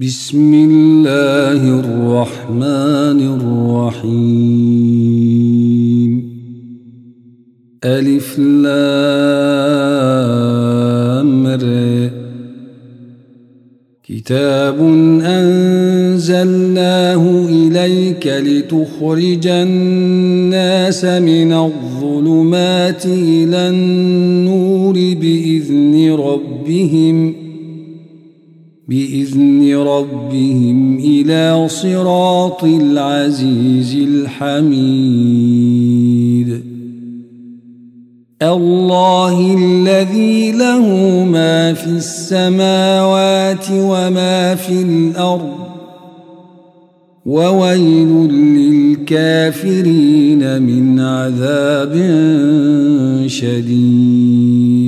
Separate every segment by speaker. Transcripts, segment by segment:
Speaker 1: بسم الله الرحمن الرحيم ألف لامر كتاب أنزلناه إليك لتخرج الناس من الظلمات إلى النور بإذن ربهم ۖ بإذن ربهم إلى صراط العزيز الحميد. الله الذي له ما في السماوات وما في الأرض وويل للكافرين من عذاب شديد.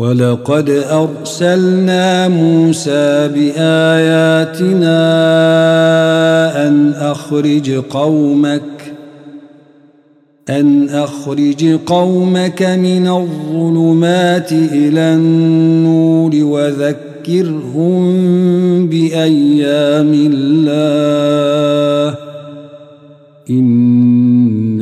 Speaker 1: ولقد أرسلنا موسى بآياتنا أن أخرج قومك أن أخرج قومك من الظلمات إلى النور وذكرهم بأيام الله. إن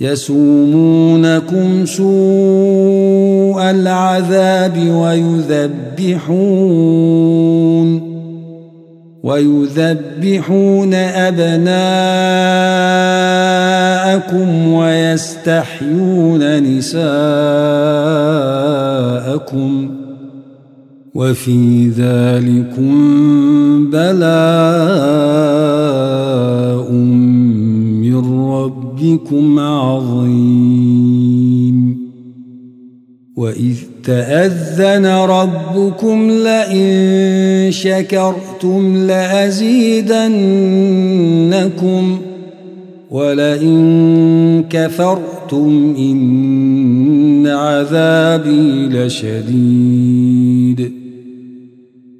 Speaker 1: يسومونكم سوء العذاب ويذبحون ويذبحون أبناءكم ويستحيون نساءكم وفي ذلكم بلاء ربكم عظيم. وإذ تأذن ربكم لئن شكرتم لأزيدنكم ولئن كفرتم إن عذابي لشديد.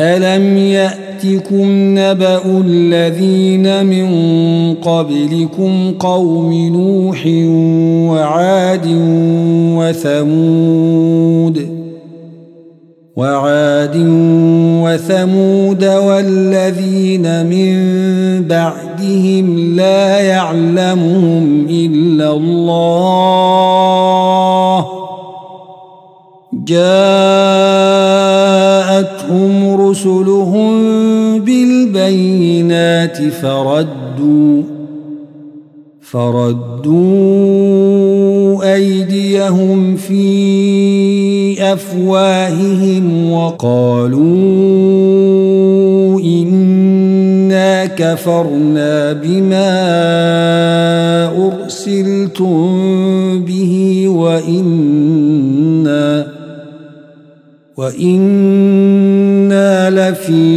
Speaker 1: ألم يأت يأتكم نبأ الذين من قبلكم قوم نوح وعاد وثمود وعاد وثمود والذين من بعدهم لا يعلمهم إلا الله جاءتهم رسلهم بالبينات فردوا فردوا أيديهم في أفواههم وقالوا إن كفرنا بما أرسلتم به وإنا وإنا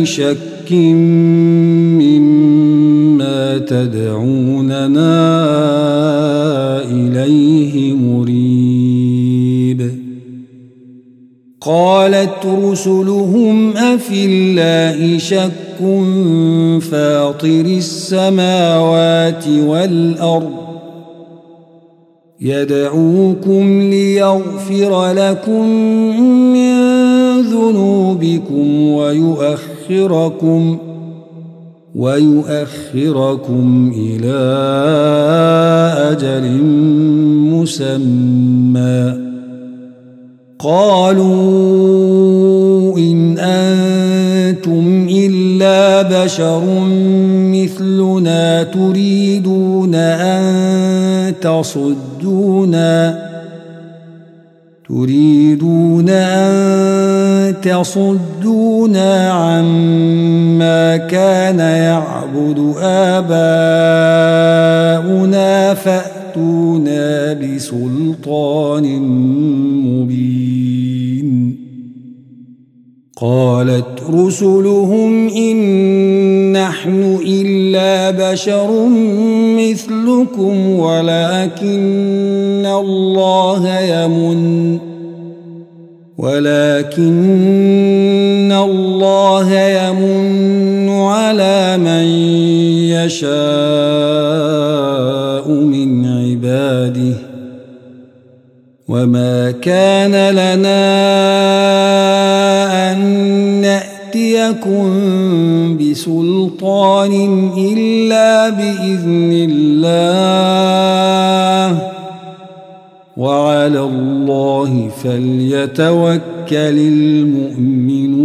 Speaker 1: شك مما تدعوننا إليه مريب. قالت رسلهم أفي الله شك فاطر السماوات والأرض. يدعوكم ليغفر لكم من ذنوبكم ويؤخركم ويؤخركم إلى أجل مسمى. قالوا إن أنتم إلا بشر مثلنا تريدون أن تصدونا. تريدون أن تصدونا عما كان يعبد آباؤنا فأتونا بسلطان مبين. قالت رسلهم إن نحن إلا بشر مثلكم ولكن الله يمن ولكن الله يمن على من يشاء. وما كان لنا أن نأتيكم بسلطان إلا بإذن الله وعلى الله فليتوكل المؤمنون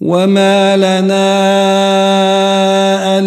Speaker 1: وما لنا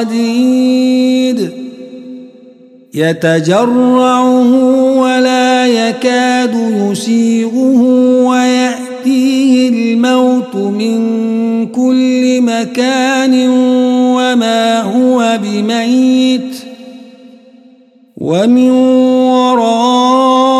Speaker 1: صديد يتجرعه ولا يكاد يسيغه ويأتيه الموت من كل مكان وما هو بميت. ومن ورائه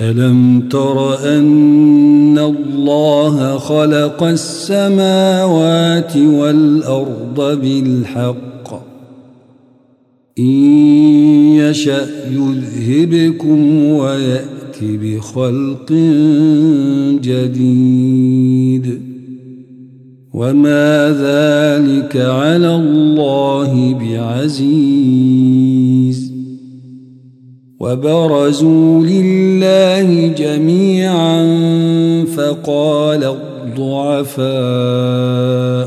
Speaker 1: ألم تر أن الله خلق السماوات والأرض بالحق؟ إن يشأ يذهبكم ويأت بخلق جديد. وما ذلك على الله بعزيز. وبرزوا لله جميعا فقال الضعفاء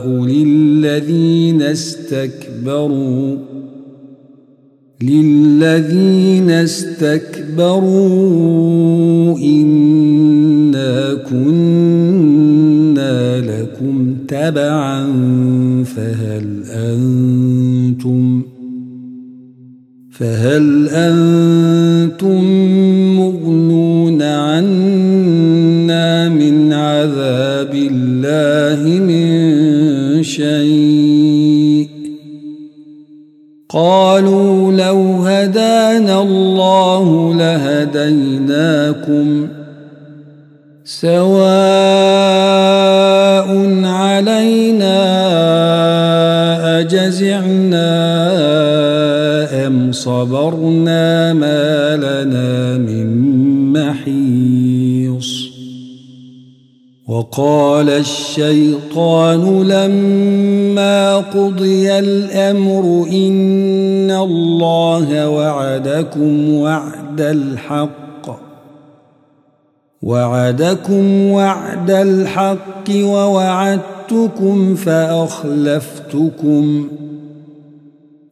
Speaker 1: للذين استكبروا للذين استكبروا إنا كنا لكم تبعا فهل أنتم فهل أنتم وقال الشيطان لما قضي الأمر إن الله وعدكم وعد الحق وعدكم وعد الحق ووعدتكم فأخلفتكم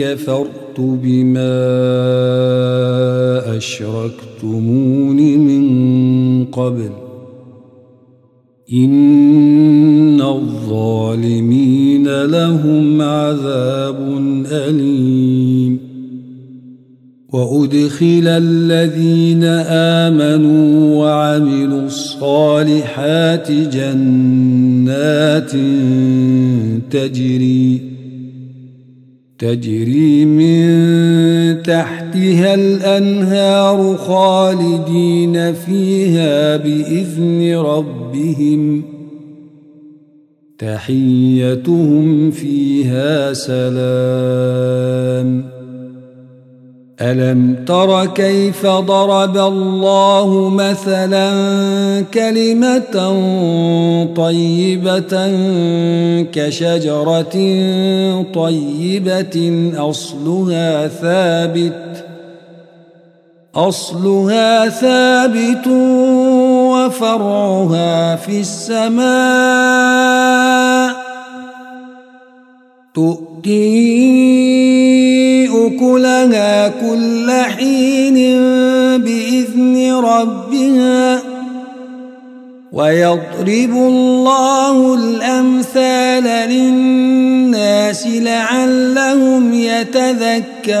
Speaker 1: كفرت بما أشركتمون من قبل. إن الظالمين لهم عذاب أليم. وأدخل الذين آمنوا وعملوا الصالحات جنات تجري تجري من تحتها الأنهار خالدين فيها بإذن ربهم. تحيتهم فيها سلام. ألم تر كيف ضرب الله مثلا كلمة طيبة كشجرة طيبة أصلها ثابت أصلها ثابت وفرعها في السماء تؤتي أكلها كل حين بإذن ربها ويضرب الله الأمثال للناس لعلهم يتذكرون.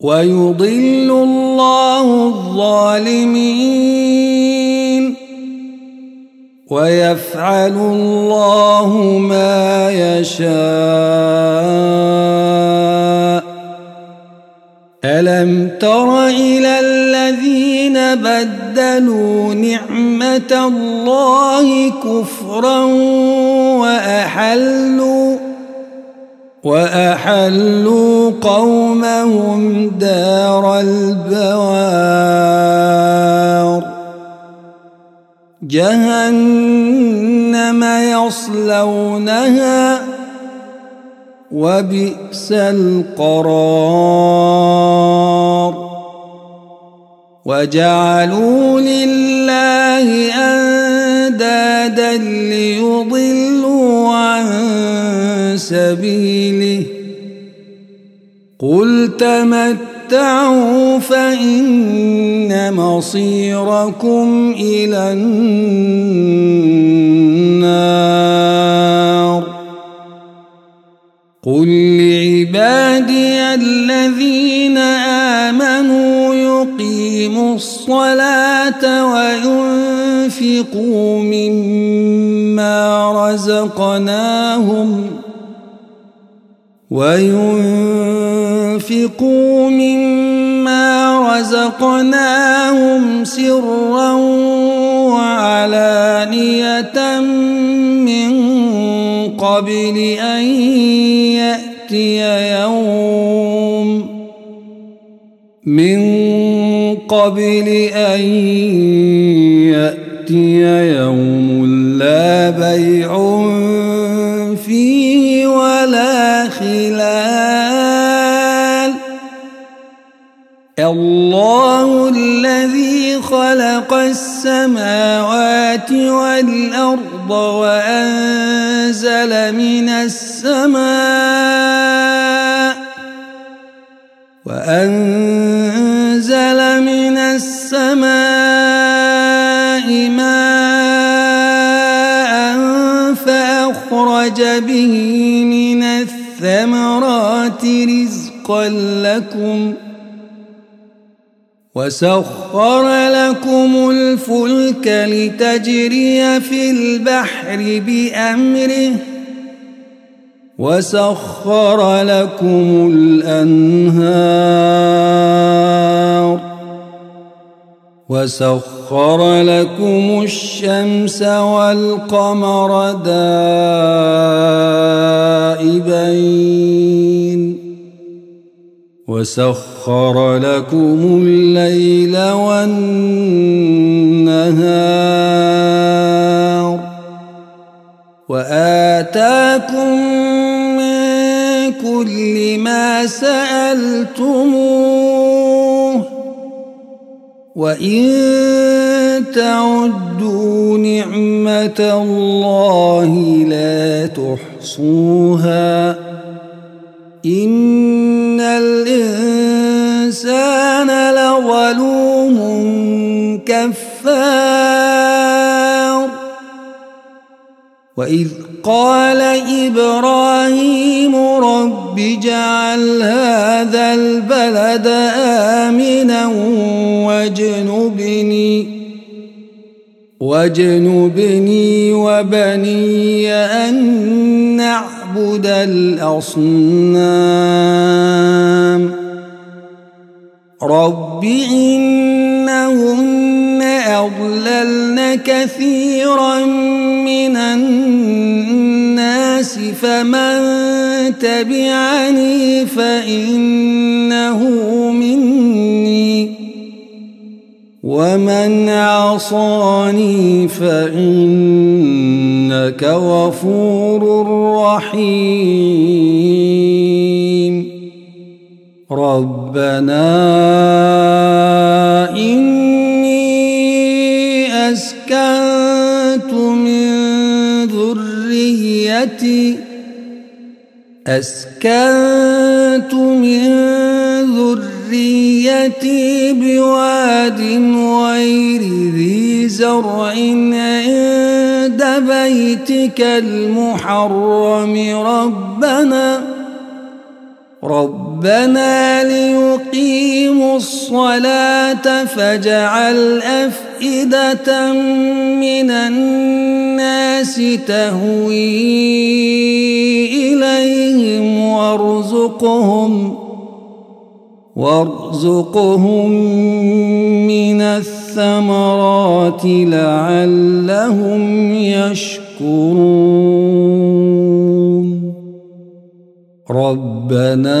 Speaker 1: ويضل الله الظالمين. ويفعل الله ما يشاء. ألم تر إلى الذين بدلوا نعمة الله كفرا وأحلوا وأحلوا قومهم دار البوار. جهنم يصلونها وبئس القرار. وجعلوا لله أندادا ليضلوا سبيله. قل تمتعوا فإن مصيركم إلى النار. قل لعبادي الذين آمنوا يقيموا الصلاة وينفقوا مما رزقناهم وينفقوا مما رزقناهم سرا وعلانية من قبل أن يأتي يوم من قبل أن يأتي يوم الله الذي خلق السماوات والأرض وأنزل من السماء وأنزل من السماء ماء فأخرج به من الثمرات رزقا لكم وسخر لكم الفلك لتجري في البحر بأمره. وسخر لكم الأنهار. وسخر لكم الشمس والقمر دائبين. وسخر لكم الليل والنهار وآتاكم من كل ما سألتموه وإن تعدوا نعمة الله لا تحصوها إن كفار وإذ قال إبراهيم رب اجعل هذا البلد آمنا واجنبني واجنبني وبني أن نعبد الأصنام. رب أضللن كثيرا من الناس فمن تبعني فإنه مني. ومن عصاني فإنك غفور رحيم. ربنا إني أسكنت من ذريتي. أسكنت من ذريتي بواد غير ذي زرع عند بيتك المحرم. ربنا ربنا ليقيموا الصلاة فاجعل أفئدة من الناس تهوي إليهم وارزقهم وارزقهم من الثمرات لعلهم يشكرون. ربنا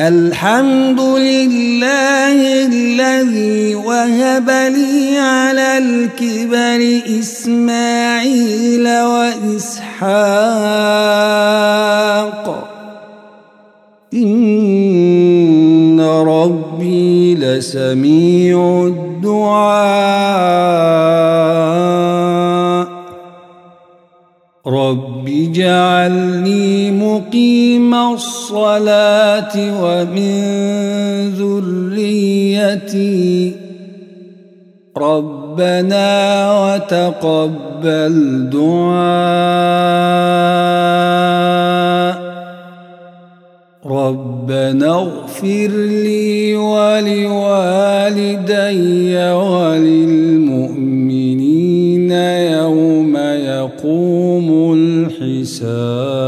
Speaker 1: الحمد لله الذي وهب لي على الكبر إسماعيل وإسحاق. إن ربي لسميع الدعاء الصلاة ومن ذريتي. ربنا وتقبل دعاء. ربنا اغفر لي ولوالدي وللمؤمنين يوم يقوم الحساب.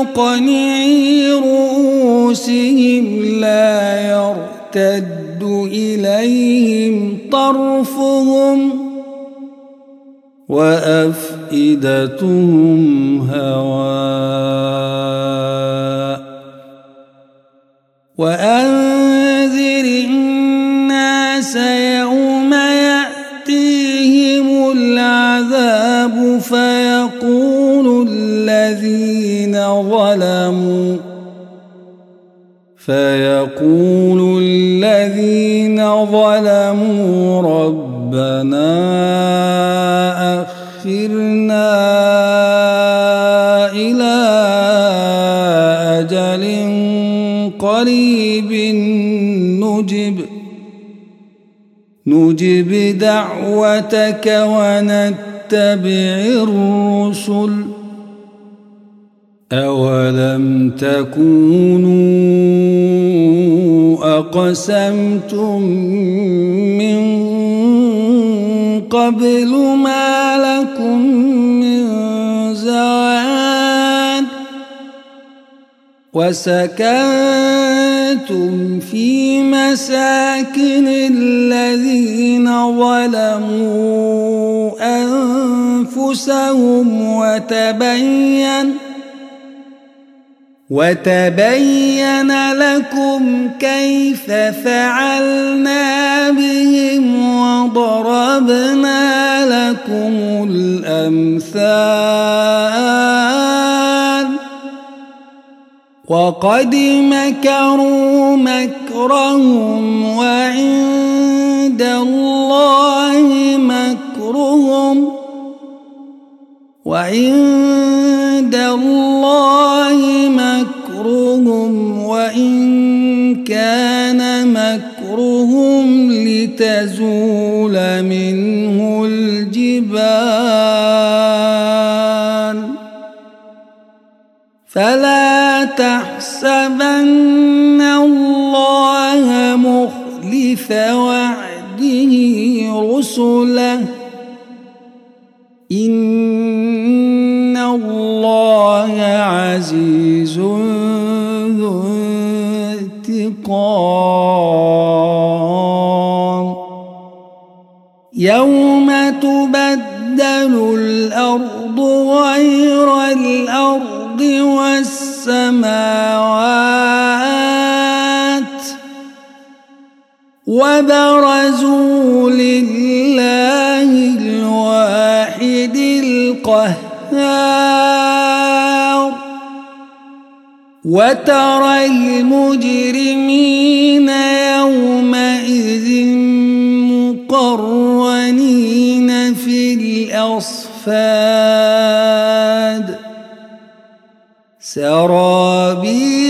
Speaker 1: مقنعي رؤوسهم لا يرتد إليهم طرفهم وأفئدتهم هواء وأنذر الناس يوم يأتيهم العذاب فيقول الذين ظلموا فيقول الذين ظلموا ربنا أخرنا إلى أجل قريب نجب نجب دعوتك ونتبع الرسل أولم تكونوا أقسمتم من قبل ما لكم من زوال وسكنتم في مساكن الذين ظلموا أنفسهم وتبين وتبين لكم كيف فعلنا بهم وضربنا لكم الأمثال. وقد مكروا مكرهم وعند الله مكرهم وعند الله تحسبن وبرزوا لله الواحد القهار. وترى المجرمين يومئذ مقرنين في الأصفاد. صفاد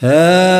Speaker 1: هذا